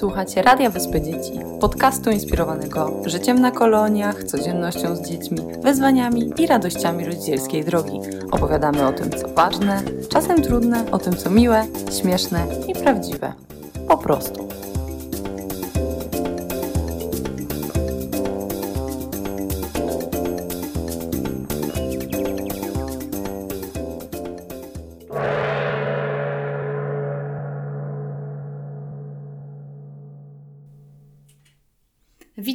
Słuchacie Radia Wyspy Dzieci, podcastu inspirowanego życiem na koloniach, codziennością z dziećmi, wyzwaniami i radościami rodzicielskiej drogi. Opowiadamy o tym, co ważne, czasem trudne, o tym, co miłe, śmieszne i prawdziwe. Po prostu.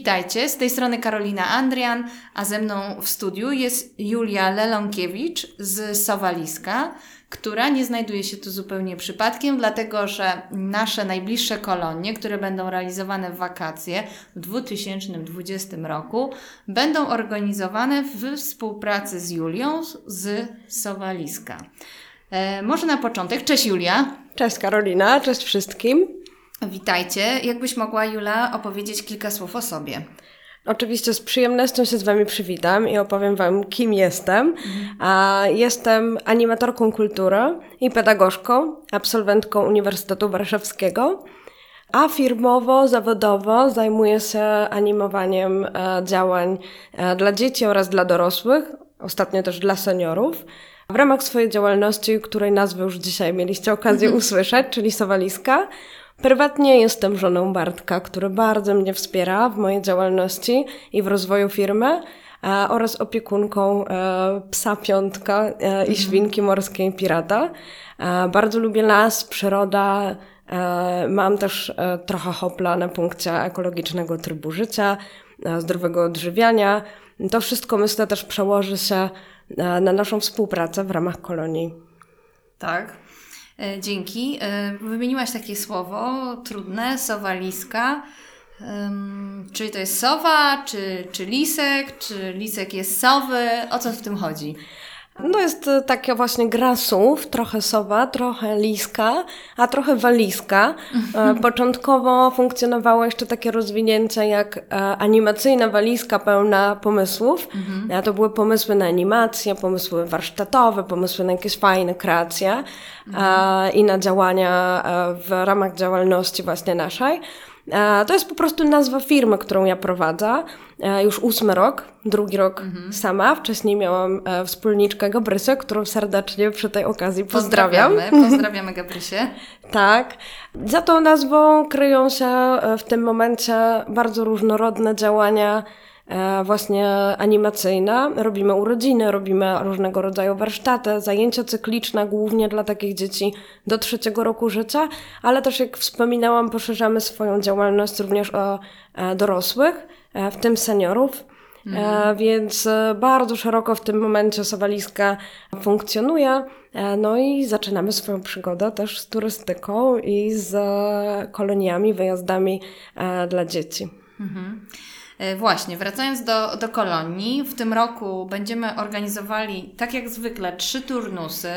Witajcie, z tej strony Karolina Andrian, a ze mną w studiu jest Julia Lelonkiewicz z Sowaliska, która nie znajduje się tu zupełnie przypadkiem, dlatego że nasze najbliższe kolonie, które będą realizowane w wakacje w 2020 roku, będą organizowane w współpracy z Julią z Sowaliska. E, może na początek, cześć Julia. Cześć Karolina, cześć wszystkim. Witajcie. Jakbyś mogła, Jula, opowiedzieć kilka słów o sobie? Oczywiście z przyjemnością się z Wami przywitam i opowiem Wam, kim jestem. Jestem animatorką kultury i pedagogzką, absolwentką Uniwersytetu Warszawskiego, a firmowo, zawodowo zajmuję się animowaniem e, działań e, dla dzieci oraz dla dorosłych, ostatnio też dla seniorów. W ramach swojej działalności, której nazwę już dzisiaj mieliście okazję usłyszeć, czyli Sowaliska, Prywatnie jestem żoną Bartka, który bardzo mnie wspiera w mojej działalności i w rozwoju firmy e, oraz opiekunką e, psa piątka e, i mhm. świnki morskiej pirata. Bardzo lubię las, przyroda. Mam też trochę hopla na punkcie ekologicznego trybu życia, zdrowego odżywiania. To wszystko myślę też przełoży się na naszą współpracę w ramach kolonii. Tak. E, dzięki. E, wymieniłaś takie słowo trudne, sowaliska. Um, czy to jest sowa, czy, czy lisek, czy lisek jest sowy? O co w tym chodzi? No jest e, taka właśnie gra słów, trochę sowa, trochę liska, a trochę walizka. E, początkowo funkcjonowało jeszcze takie rozwinięcie jak e, animacyjna walizka pełna pomysłów. Mhm. To były pomysły na animacje, pomysły warsztatowe, pomysły na jakieś fajne kreacje mhm. i na działania w ramach działalności właśnie naszej. To jest po prostu nazwa firmy, którą ja prowadzę. Już ósmy rok, drugi rok mhm. sama. Wcześniej miałam e, wspólniczkę Gabrysię, którą serdecznie przy tej okazji pozdrawiam. Pozdrawiamy, pozdrawiamy Gabrysię. tak. Za tą nazwą kryją się e, w tym momencie bardzo różnorodne działania E, właśnie animacyjna. Robimy urodziny, robimy różnego rodzaju warsztaty, zajęcia cykliczne, głównie dla takich dzieci do trzeciego roku życia, ale też jak wspominałam, poszerzamy swoją działalność również o e, dorosłych, e, w tym seniorów. Mhm. Więc bardzo szeroko w tym momencie Sowaliska funkcjonuje. No i zaczynamy swoją przygodę też z turystyką i z koloniami, wyjazdami dla dzieci. Mhm. E, właśnie, wracając do, do kolonii, w tym roku będziemy organizowali, tak jak zwykle, trzy turnusy.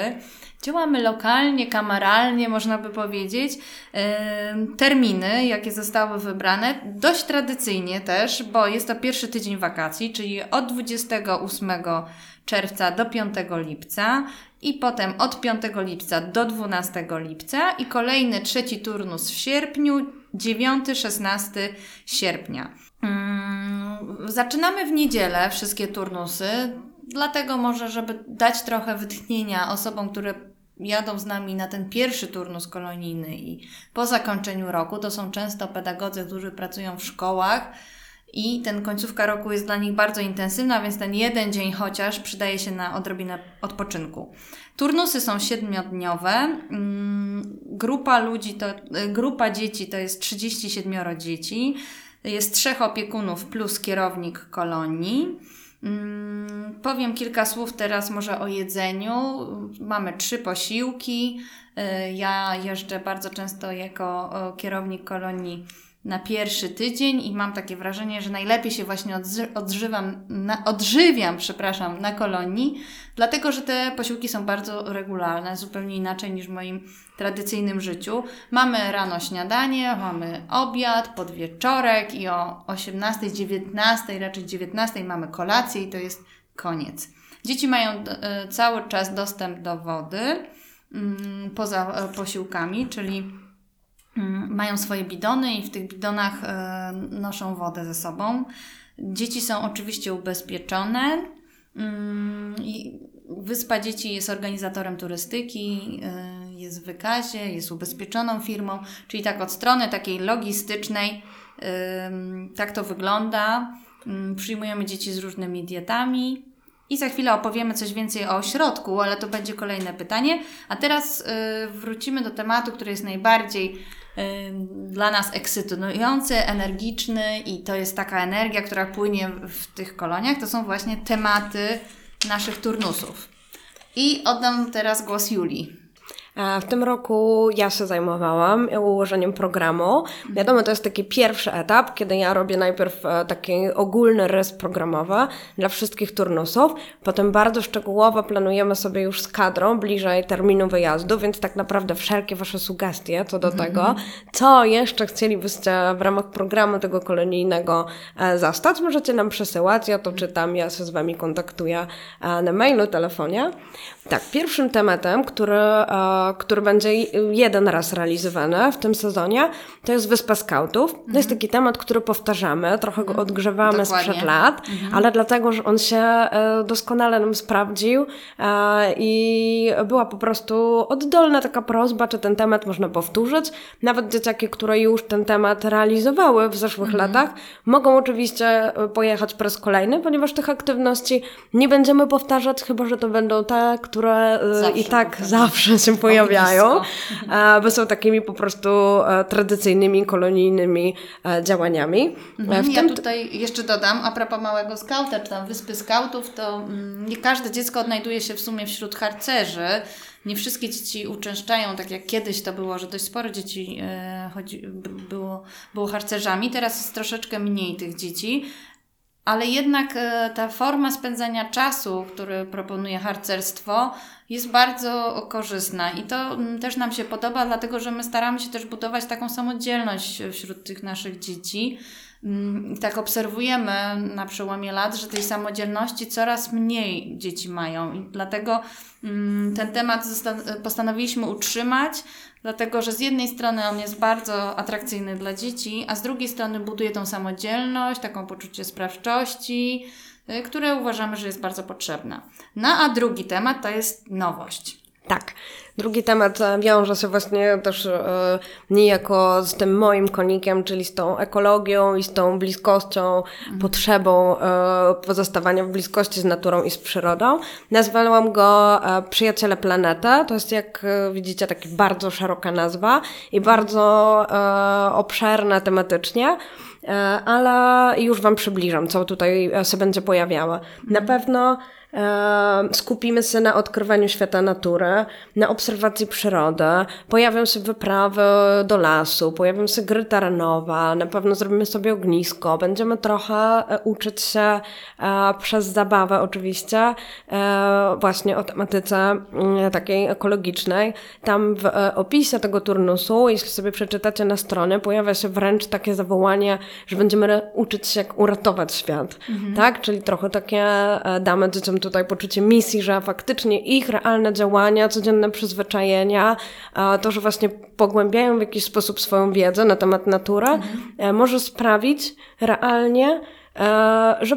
Działamy lokalnie, kameralnie, można by powiedzieć. E, terminy, jakie zostały wybrane, dość tradycyjnie też, bo jest to pierwszy tydzień wakacji, czyli od 28 czerwca do 5 lipca i potem od 5 lipca do 12 lipca i kolejny trzeci turnus w sierpniu, 9-16 sierpnia. Mm, zaczynamy w niedzielę wszystkie turnusy, dlatego może, żeby dać trochę wytchnienia osobom, które jadą z nami na ten pierwszy turnus kolonijny i po zakończeniu roku, to są często pedagodzy, którzy pracują w szkołach i ten końcówka roku jest dla nich bardzo intensywna, więc ten jeden dzień chociaż przydaje się na odrobinę odpoczynku. Turnusy są siedmiodniowe. Mm, grupa ludzi to, grupa dzieci to jest 37 dzieci. Jest trzech opiekunów plus kierownik kolonii. Mm, powiem kilka słów teraz może o jedzeniu. Mamy trzy posiłki. Y, ja jeżdżę bardzo często jako kierownik kolonii na pierwszy tydzień i mam takie wrażenie, że najlepiej się właśnie odżywam, na, odżywiam przepraszam, na kolonii, dlatego że te posiłki są bardzo regularne, zupełnie inaczej niż w moim tradycyjnym życiu. Mamy rano śniadanie, mamy obiad, podwieczorek i o 18, 19, raczej 19 mamy kolację i to jest koniec. Dzieci mają e, cały czas dostęp do wody mm, poza e, posiłkami, czyli mają swoje bidony i w tych bidonach e, noszą wodę ze sobą. Dzieci są oczywiście ubezpieczone. Mm, Wyspa Dzieci jest organizatorem turystyki, e, jest w wykazie, jest ubezpieczoną firmą, czyli tak od strony takiej logistycznej tak to wygląda. Mm, przyjmujemy dzieci z różnymi dietami. I za chwilę opowiemy coś więcej o ośrodku, ale to będzie kolejne pytanie. A teraz y, wrócimy do tematu, który jest najbardziej dla nas ekscytujący, energiczny i to jest taka energia, która płynie w tych koloniach. To są właśnie tematy naszych turnusów. I oddam teraz głos Julii. W tym roku ja się zajmowałam ułożeniem programu. Wiadomo, to jest taki pierwszy etap, kiedy ja robię najpierw e, taki ogólny rys programowy dla wszystkich turnusów. Potem bardzo szczegółowo planujemy sobie już z kadrą bliżej terminu wyjazdu, więc tak naprawdę wszelkie Wasze sugestie co do tego, co jeszcze chcielibyście w ramach programu tego kolonijnego e, zastać, możecie nam przesyłać. Ja to czytam, ja się z Wami kontaktuję e, na mailu, telefonie. Tak, pierwszym tematem, który który będzie jeden raz realizowany w tym sezonie, to jest Wyspa Skautów. To jest taki temat, który powtarzamy, trochę go odgrzewamy Dokładnie. sprzed lat, mhm. ale dlatego, że on się e, doskonale nam sprawdził e, i była po prostu oddolna taka prośba, czy ten temat można powtórzyć. Nawet dzieciaki, które już ten temat realizowały w zeszłych mhm. latach, mogą oczywiście e, pojechać po raz kolejny, ponieważ tych aktywności nie będziemy powtarzać, chyba że to będą te, które zawsze i tak zawsze się pojawiają pojawiają, bo są takimi po prostu e, tradycyjnymi, kolonijnymi e, działaniami. Mhm, ja tutaj jeszcze dodam, a propos małego skauta, czy tam wyspy skautów, to mm, nie każde dziecko odnajduje się w sumie wśród harcerzy. Nie wszystkie dzieci uczęszczają, tak jak kiedyś to było, że dość sporo dzieci e, chodzi, było, było harcerzami. Teraz jest troszeczkę mniej tych dzieci, ale jednak e, ta forma spędzania czasu, który proponuje harcerstwo, jest bardzo korzystna i to mm, też nam się podoba, dlatego że my staramy się też budować taką samodzielność wśród tych naszych dzieci. Mm, tak obserwujemy na przełomie lat, że tej samodzielności coraz mniej dzieci mają i dlatego mm, ten temat postanowiliśmy utrzymać, dlatego że z jednej strony on jest bardzo atrakcyjny dla dzieci, a z drugiej strony buduje tą samodzielność, taką poczucie sprawczości, y, które uważamy, że jest bardzo potrzebna. No a drugi temat to jest nowość. Tak. Drugi temat wiąże się właśnie też e, niejako z tym moim konikiem, czyli z tą ekologią i z tą bliskością, mhm. potrzebą e, pozostawania w bliskości z naturą i z przyrodą. Nazwałam go e, Przyjaciele Planety. To jest, jak widzicie, taka bardzo szeroka nazwa i bardzo obszerna tematycznie ale już Wam przybliżam, co tutaj się będzie pojawiało. Na mhm. pewno skupimy się na odkrywaniu świata natury, na obserwacji przyrody, pojawią się wyprawy do lasu, pojawią się gry terenowe, na pewno zrobimy sobie ognisko, będziemy trochę e, uczyć się e, przez zabawę oczywiście e, właśnie o tematyce mm, takiej ekologicznej. Tam w opisie tego turnusu, jeśli sobie przeczytacie na stronie, pojawia się wręcz takie zawołanie, że będziemy uczyć się jak uratować świat, mhm. tak? Czyli trochę takie damy dzieciom tutaj poczucie misji, że faktycznie ich realne działania, codzienne przyzwyczajenia, to, że właśnie pogłębiają w jakiś sposób swoją wiedzę na temat natury, mhm. może sprawić realnie, e, że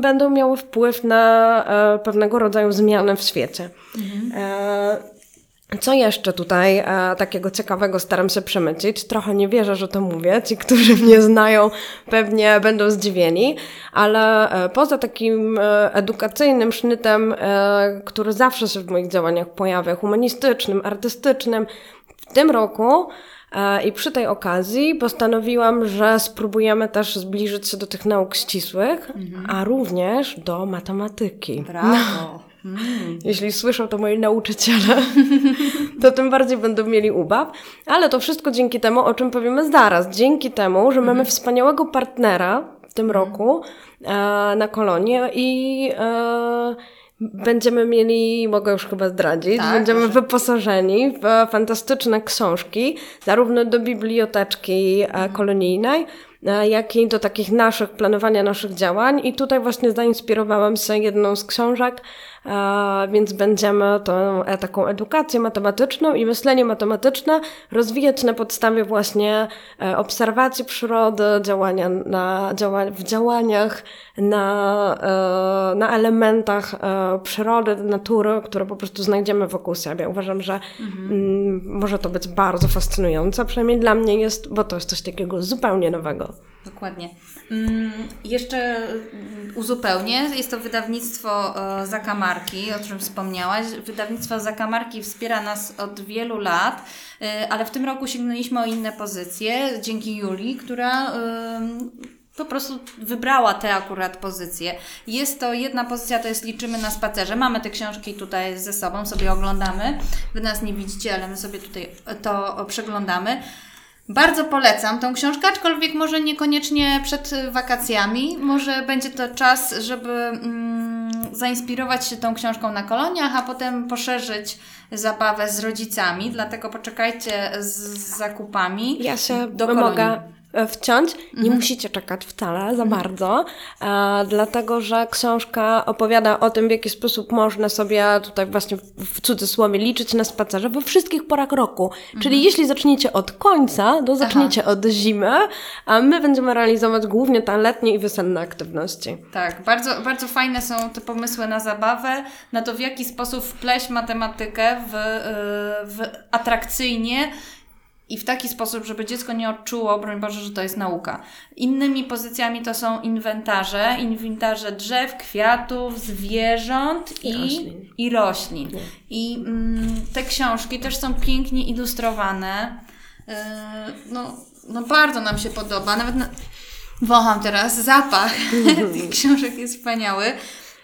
będą miały wpływ na e, pewnego rodzaju zmiany w świecie. Mhm. Co jeszcze tutaj e, takiego ciekawego staram się przemycić? Trochę nie wierzę, że to mówię. Ci, którzy mnie znają, pewnie będą zdziwieni, ale e, poza takim e, edukacyjnym sznytem, e, który zawsze się w moich działaniach pojawia, humanistycznym, artystycznym, w tym roku e, i przy tej okazji postanowiłam, że spróbujemy też zbliżyć się do tych nauk ścisłych, mhm. a również do matematyki. Brawo! Mm. Jeśli słyszą to moi nauczyciele, to tym bardziej będą mieli ubaw. Ale to wszystko dzięki temu, o czym powiemy zaraz. Dzięki temu, że mamy mhm. wspaniałego partnera w tym mhm. roku e, na kolonie i e, będziemy mieli, mogę już chyba zdradzić, tak, będziemy proszę. wyposażeni w fantastyczne książki, zarówno do biblioteczki e, kolonijnej, e, jak i do takich naszych, planowania naszych działań. I tutaj właśnie zainspirowałam się jedną z książek, więc będziemy tą e, taką edukację matematyczną i myślenie matematyczne rozwijać na podstawie właśnie e, obserwacji przyrody, działania na, działa, w działaniach, na, e, na elementach przyrody, natury, które po prostu znajdziemy wokół siebie. Uważam, że mhm. m, może to być bardzo fascynujące, przynajmniej dla mnie jest, bo to jest coś takiego zupełnie nowego. Dokładnie. Mm, jeszcze mm, uzupełnię, jest to wydawnictwo e, Zakamarki, o czym wspomniałaś. Wydawnictwo Zakamarki wspiera nas od wielu lat, e, ale w tym roku sięgnęliśmy o inne pozycje dzięki Julii, która po prostu wybrała te akurat pozycje. Jest to jedna pozycja, to jest liczymy na spacerze. Mamy te książki tutaj ze sobą, sobie oglądamy. Wy nas nie widzicie, ale my sobie tutaj to przeglądamy. Bardzo polecam tą książkę, aczkolwiek może niekoniecznie przed wakacjami. Może będzie to czas, żeby mm, zainspirować się tą książką na koloniach, a potem poszerzyć zabawę z rodzicami. Dlatego poczekajcie z zakupami. Ja się do mogę wciąć. Nie mhm. musicie czekać wcale za mhm. bardzo, e, dlatego że książka opowiada o tym, w jaki sposób można sobie tutaj właśnie w cudzysłowie liczyć na spacerze we wszystkich porach roku. Mhm. Czyli jeśli zaczniecie od końca, to zaczniecie Aha. od zimy, a my będziemy realizować głównie te letnie i wiosenne aktywności. Tak, bardzo, bardzo fajne są te pomysły na zabawę, na to w jaki sposób wpleść matematykę w, e, w atrakcyjnie i w taki sposób, żeby dziecko nie odczuło, broń Boże, że to jest nauka. Innymi pozycjami to są inwentarze, inwentarze drzew, kwiatów, zwierząt i, i roślin. I, roślin. I mm, te książki też są pięknie ilustrowane. Yy, no, no bardzo nam się podoba. Nawet na... wącham teraz zapach tych książek jest wspaniały.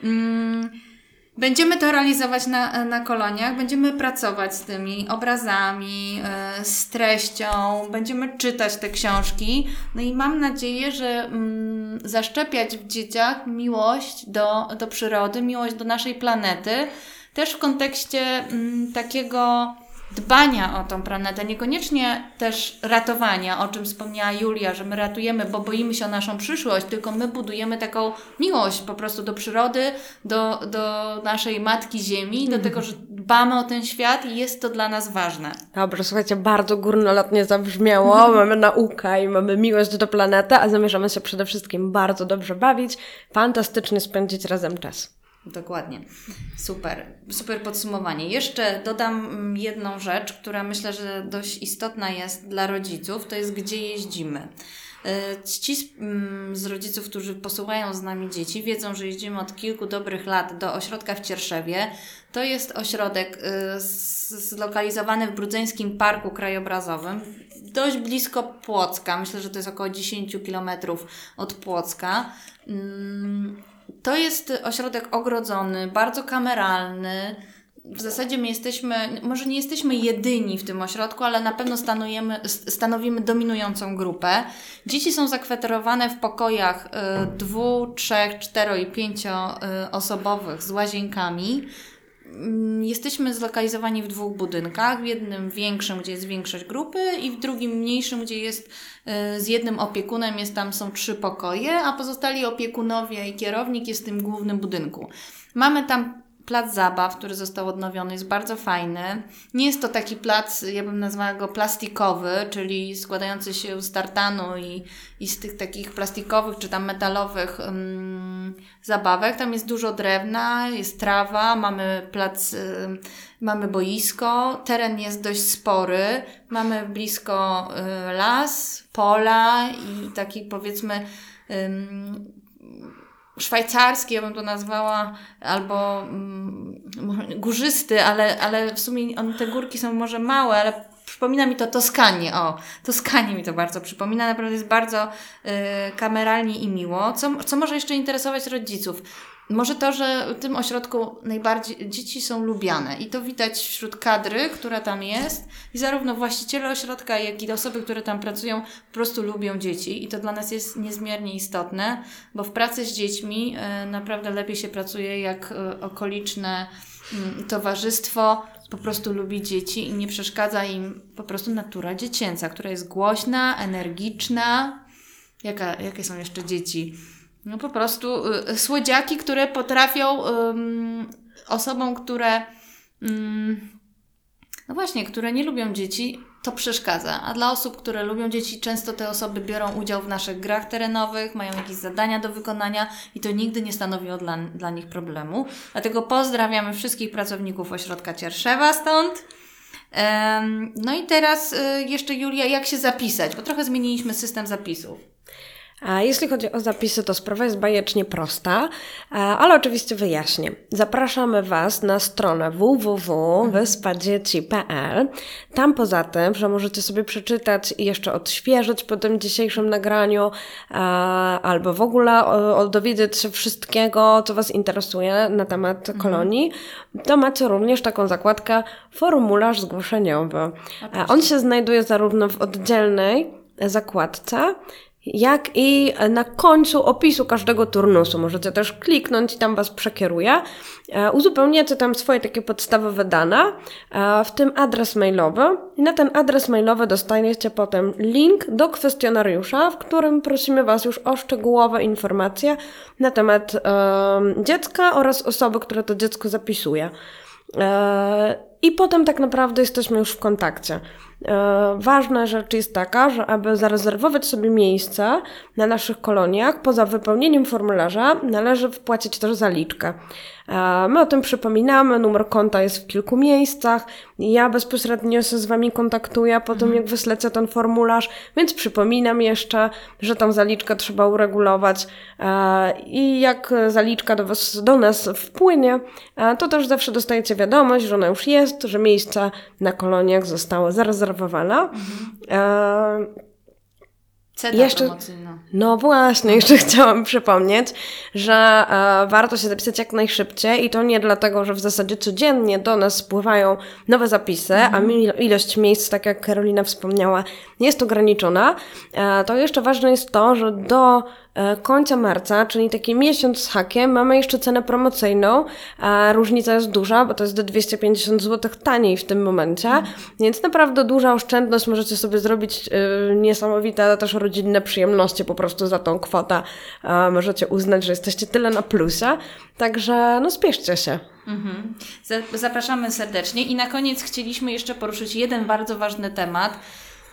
Yy, Będziemy to realizować na, na koloniach, będziemy pracować z tymi obrazami, e, z treścią, będziemy czytać te książki. No i mam nadzieję, że mm, zaszczepiać w dzieciach miłość do, do przyrody, miłość do naszej planety, też w kontekście mm, takiego dbania o tą planetę, niekoniecznie też ratowania, o czym wspomniała Julia, że my ratujemy, bo boimy się o naszą przyszłość, tylko my budujemy taką miłość po prostu do przyrody, do, do naszej matki Ziemi, do mhm. tego, że dbamy o ten świat i jest to dla nas ważne. Dobrze, słuchajcie, bardzo górnolotnie zabrzmiało. mamy naukę i mamy miłość do planety, a zamierzamy się przede wszystkim bardzo dobrze bawić, fantastycznie spędzić razem czas. Dokładnie. Super. Super podsumowanie. Jeszcze dodam mm, jedną rzecz, która myślę, że dość istotna jest dla rodziców, to jest gdzie jeździmy. Y, ci mm, z rodziców, którzy posyłają z nami dzieci, wiedzą, że jeździmy od kilku dobrych lat do ośrodka w Cierszewie. To jest ośrodek y, zlokalizowany w Brudzeńskim Parku Krajobrazowym, dość blisko Płocka. Myślę, że to jest około 10 kilometrów od Płocka. To jest ośrodek ogrodzony, bardzo kameralny. W zasadzie my jesteśmy, może nie jesteśmy jedyni w tym ośrodku, ale na pewno stanujemy, stanowimy dominującą grupę. Dzieci są zakwaterowane w pokojach y, dwu, trzech, cztero i pięcio y, z łazienkami. Mm, jesteśmy zlokalizowani w dwóch budynkach. W jednym większym, gdzie jest większość grupy, i w drugim mniejszym, gdzie jest y, z jednym opiekunem, jest tam są trzy pokoje, a pozostali opiekunowie i kierownik jest w tym głównym budynku. Mamy tam plac zabaw, który został odnowiony, jest bardzo fajny. Nie jest to taki plac, ja bym nazwała go plastikowy, czyli składający się z tartanu i, i z tych takich plastikowych czy tam metalowych um, zabawek. Tam jest dużo drewna, jest trawa, mamy plac, um, mamy boisko, teren jest dość spory, mamy blisko um, las, pola i taki powiedzmy szwajcarski, ja bym to nazwała, albo mm, górzysty, ale, ale w sumie on, te górki są może małe, ale przypomina mi to Toskanie. O, Toskanie mi to bardzo przypomina. Naprawdę jest bardzo y, kameralnie i miło. Co, co może jeszcze interesować rodziców? Może to, że w tym ośrodku najbardziej dzieci są lubiane i to widać wśród kadry, która tam jest i zarówno właściciele ośrodka, jak i osoby, które tam pracują, po prostu lubią dzieci i to dla nas jest niezmiernie istotne, bo w pracy z dziećmi y, naprawdę lepiej się pracuje, jak y, okoliczne y, towarzystwo po prostu lubi dzieci i nie przeszkadza im po prostu natura dziecięca, która jest głośna, energiczna, Jaka, jakie są jeszcze dzieci? No po prostu y, słodziaki, które potrafią osobom, które no właśnie, które nie lubią dzieci, to przeszkadza. A dla osób, które lubią dzieci, często te osoby biorą udział w naszych grach terenowych, mają jakieś zadania do wykonania i to nigdy nie stanowiło dla, dla nich problemu. Dlatego pozdrawiamy wszystkich pracowników ośrodka Cierszewa stąd. No i teraz y, jeszcze Julia, jak się zapisać? Bo trochę zmieniliśmy system zapisów. Jeśli chodzi o zapisy, to sprawa jest bajecznie prosta, e, ale oczywiście wyjaśnię. Zapraszamy Was na stronę www.wyspadzieci.pl. Tam poza tym, że możecie sobie przeczytać i jeszcze odświeżyć po tym dzisiejszym nagraniu, e, albo w ogóle dowiedzieć się wszystkiego, co Was interesuje na temat kolonii, to macie również taką zakładkę formularz zgłoszeniowy. E, On się znajduje zarówno w oddzielnej zakładce, jak i na końcu opisu każdego turnusu. Możecie też kliknąć i tam Was przekieruje. E, Uzupełniacie tam swoje takie podstawowe dane, e, w tym adres mailowy. I na ten adres mailowy dostaniecie potem link do kwestionariusza, w którym prosimy Was już o szczegółowe informacje na temat e, dziecka oraz osoby, która to dziecko zapisuje. E, I potem tak naprawdę jesteśmy już w kontakcie. E, Ważna rzecz jest taka, że aby zarezerwować sobie miejsce na naszych koloniach, poza wypełnieniem formularza, należy wpłacić też zaliczkę. E, My o tym przypominamy, numer konta jest w kilku miejscach. Ja bezpośrednio się z Wami kontaktuję po tym, jak wyślecie ten formularz, więc przypominam jeszcze, że tą zaliczkę trzeba uregulować e, i jak zaliczka do, was, do nas wpłynie, to też zawsze dostajecie wiadomość, że ona już jest, że miejsce na koloniach zostało zarezerwowane. E, Cena Jeszcze- promocyjna. no właśnie, jeszcze chciałam przypomnieć, że e, warto się zapisać jak najszybciej i to nie dlatego, że w zasadzie codziennie do nas spływają nowe zapisy, a mi ilość miejsc, tak jak Karolina wspomniała, jest ograniczona. E, to jeszcze ważne jest to, że do końca marca, czyli taki miesiąc z hakiem, mamy jeszcze cenę promocyjną. a różnica jest duża, bo to jest do 250 zł taniej w tym momencie, więc naprawdę duża oszczędność. Możecie sobie zrobić e, niesamowite też rodzinne przyjemności po prostu za tą kwotę. E, możecie uznać, że jesteście tyle na plusie. Także no spieszcie się. Mhm. Za- Zapraszamy serdecznie i na koniec chcieliśmy jeszcze poruszyć jeden bardzo ważny temat.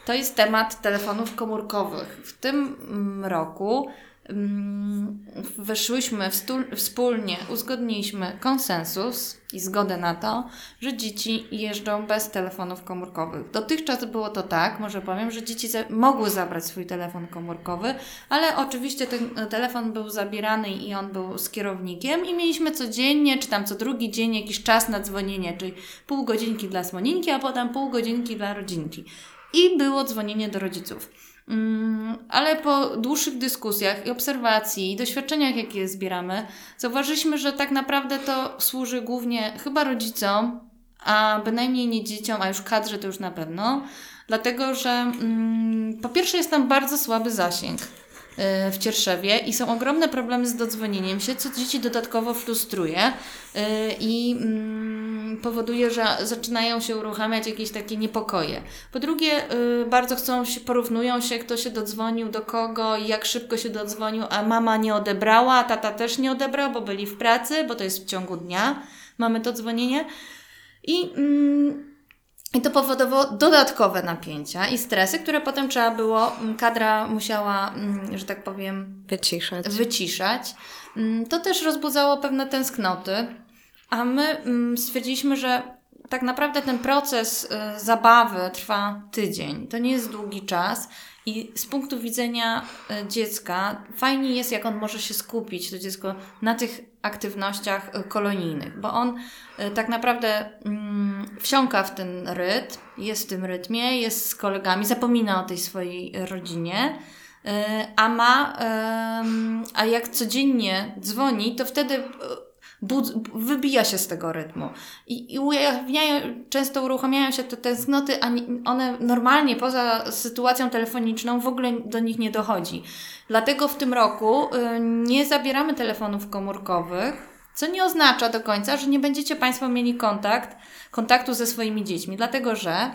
To jest temat telefonów komórkowych. W tym mm, roku mm, wyszłyśmy wstu- wspólnie, uzgodniliśmy konsensus i zgodę na to, że dzieci jeżdżą bez telefonów komórkowych. Dotychczas było to tak, może powiem, że dzieci mogły zabrać swój telefon komórkowy, ale oczywiście ten e, telefon był zabierany i on był z kierownikiem i mieliśmy codziennie, czy tam co drugi dzień jakiś czas na dzwonienie, czyli pół godzinki dla słoninki, a potem pół godzinki dla rodzinki. I było dzwonienie do rodziców. Mm, ale po dłuższych dyskusjach i obserwacji i doświadczeniach, jakie zbieramy, zauważyliśmy, że tak naprawdę to służy głównie chyba rodzicom, a bynajmniej nie dzieciom, a już kadrze to już na pewno, dlatego że mm, po pierwsze jest tam bardzo słaby zasięg y, w Cierszewie i są ogromne problemy z dodzwonieniem się, co dzieci dodatkowo frustruje y, i mm, powoduje, że zaczynają się uruchamiać jakieś takie niepokoje. Po drugie, y, bardzo chcą się, porównują się, kto się dodzwonił do kogo i jak szybko się dodzwonił, a mama nie odebrała, a tata też nie odebrał, bo byli w pracy, bo to jest w ciągu dnia, mamy to dzwonienie. I mm, i to powodowało dodatkowe napięcia i stresy, które potem trzeba było, mm, kadra musiała, mm, że tak powiem, Wyciszać. wyciszać. Mm, To też rozbudzało pewne tęsknoty, a my mm, stwierdziliśmy, że tak naprawdę ten proces y, zabawy trwa tydzień. To nie jest długi czas i z punktu widzenia y, dziecka fajnie jest, jak on może się skupić, to dziecko, na tych aktywnościach y, kolonijnych, bo on tak naprawdę mm, wsiąka w ten rytm, jest w tym rytmie, jest z kolegami, zapomina o tej swojej rodzinie. A ma, a jak codziennie dzwoni, to wtedy wybija się z tego rytmu. I, i ujawniają, często uruchamiają się te tęsknoty, a one normalnie poza sytuacją telefoniczną w ogóle do nich nie dochodzi. Dlatego w tym roku y, nie zabieramy telefonów komórkowych, co nie oznacza do końca, że nie będziecie Państwo mieli kontakt, kontaktu ze swoimi dziećmi, dlatego że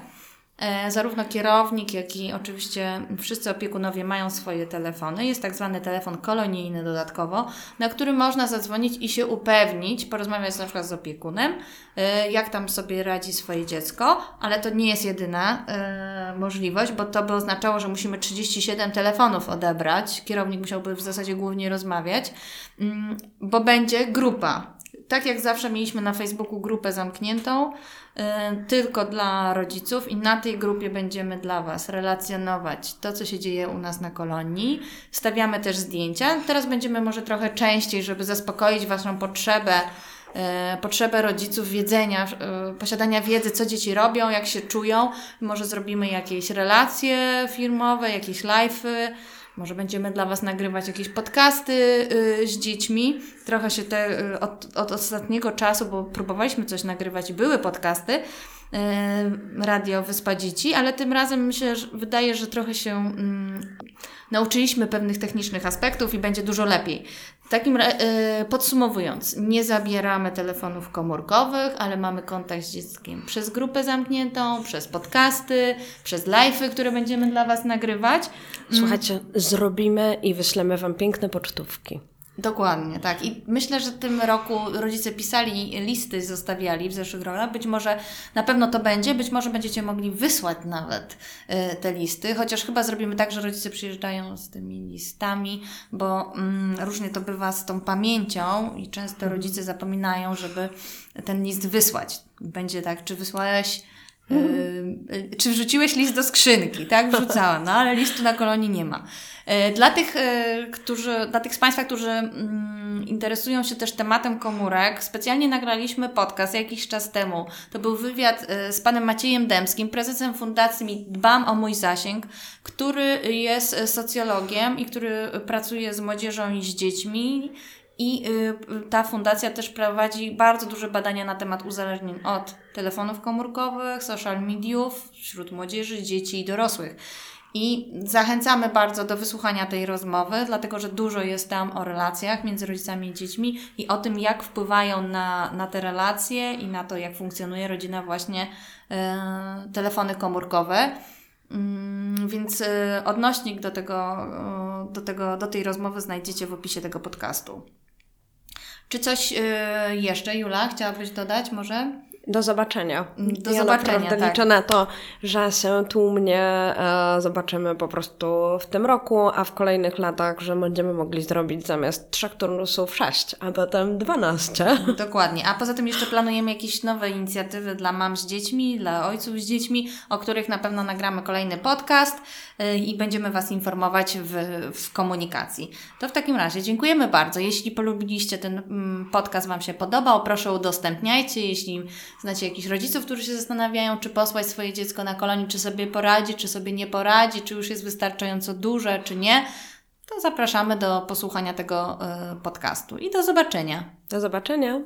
zarówno kierownik, jak i oczywiście wszyscy opiekunowie mają swoje telefony. Jest tak zwany telefon kolonijny dodatkowo, na który można zadzwonić i się upewnić, porozmawiać na przykład z opiekunem, e, jak tam sobie radzi swoje dziecko, ale to nie jest jedyna e, możliwość, bo to by oznaczało, że musimy 37 telefonów odebrać. Kierownik musiałby w zasadzie głównie rozmawiać, mm, bo będzie grupa tak jak zawsze mieliśmy na Facebooku grupę zamkniętą, tylko dla rodziców, i na tej grupie będziemy dla Was relacjonować to, co się dzieje u nas na kolonii. Stawiamy też zdjęcia. Teraz będziemy może trochę częściej, żeby zaspokoić Waszą potrzebę. y, Potrzebę rodziców wiedzenia, y, posiadania wiedzy, co dzieci robią, jak się czują. Może zrobimy jakieś relacje firmowe, jakieś live'y, może będziemy dla Was nagrywać jakieś podcasty y, z dziećmi. Trochę się te y, od, od ostatniego czasu, bo próbowaliśmy coś nagrywać i były podcasty. y, Radio Wyspa Dzieci, ale tym razem myślę, że wydaje, że trochę się mm, nauczyliśmy pewnych technicznych aspektów i będzie dużo lepiej. Takim podsumowując, nie zabieramy telefonów komórkowych, ale mamy kontakt z dzieckiem przez grupę zamkniętą, przez podcasty, przez live'y, które będziemy dla Was nagrywać. Słuchajcie, zrobimy i wyślemy Wam piękne pocztówki. Dokładnie, tak. I myślę, że w tym roku rodzice pisali listy, zostawiali w zeszłych rokach. Być może na pewno to będzie, być może będziecie mogli wysłać nawet y, te listy, chociaż chyba zrobimy tak, że rodzice przyjeżdżają z tymi listami, bo mm, różnie to bywa z tą pamięcią i często rodzice zapominają, żeby ten list wysłać. Będzie tak, czy wysłałeś czy wrzuciłeś list do skrzynki? Tak, wrzucałam, no ale listu na kolonii nie ma. Y, Dla tych, y, którzy, dla tych z Państwa, którzy mm, interesują się też tematem komórek, specjalnie nagraliśmy podcast jakiś czas temu. To był wywiad z panem Maciejem Dębskim, prezesem Fundacji Dbam o mój zasięg, który jest socjologiem i który pracuje z młodzieżą i z dziećmi. I y, ta fundacja też prowadzi bardzo duże badania na temat uzależnień od telefonów komórkowych, social mediów wśród młodzieży, dzieci i dorosłych. I zachęcamy bardzo do wysłuchania tej rozmowy, dlatego że dużo jest tam o relacjach między rodzicami i dziećmi i o tym, jak wpływają na, na te relacje i na to, jak funkcjonuje rodzina, właśnie e, telefony komórkowe. Mm, Więc e, odnośnik do, tego, e, do, tego, do tej rozmowy znajdziecie w opisie tego podcastu. Czy coś e, jeszcze, Jula, chciałabyś dodać może? Do zobaczenia. Do ja zobaczenia, naprawdę tak. liczę na to, że się tłumnie e, zobaczymy po prostu w tym roku, a w kolejnych latach, że będziemy mogli zrobić zamiast trzech turnusów sześć, a potem dwanaście. Dokładnie. A poza tym jeszcze planujemy jakieś nowe inicjatywy dla mam z dziećmi, dla ojców z dziećmi, o których na pewno nagramy kolejny podcast y, i będziemy Was informować w, w komunikacji. To w takim razie dziękujemy bardzo. Jeśli polubiliście ten mm, podcast, Wam się podobał, proszę udostępniajcie. Jeśli znacie jakichś rodziców, którzy się zastanawiają, czy posłać swoje dziecko na kolonii, czy sobie poradzi, czy sobie nie poradzi, czy już jest wystarczająco duże, czy nie, to zapraszamy do posłuchania tego y, podcastu i do zobaczenia. Do zobaczenia.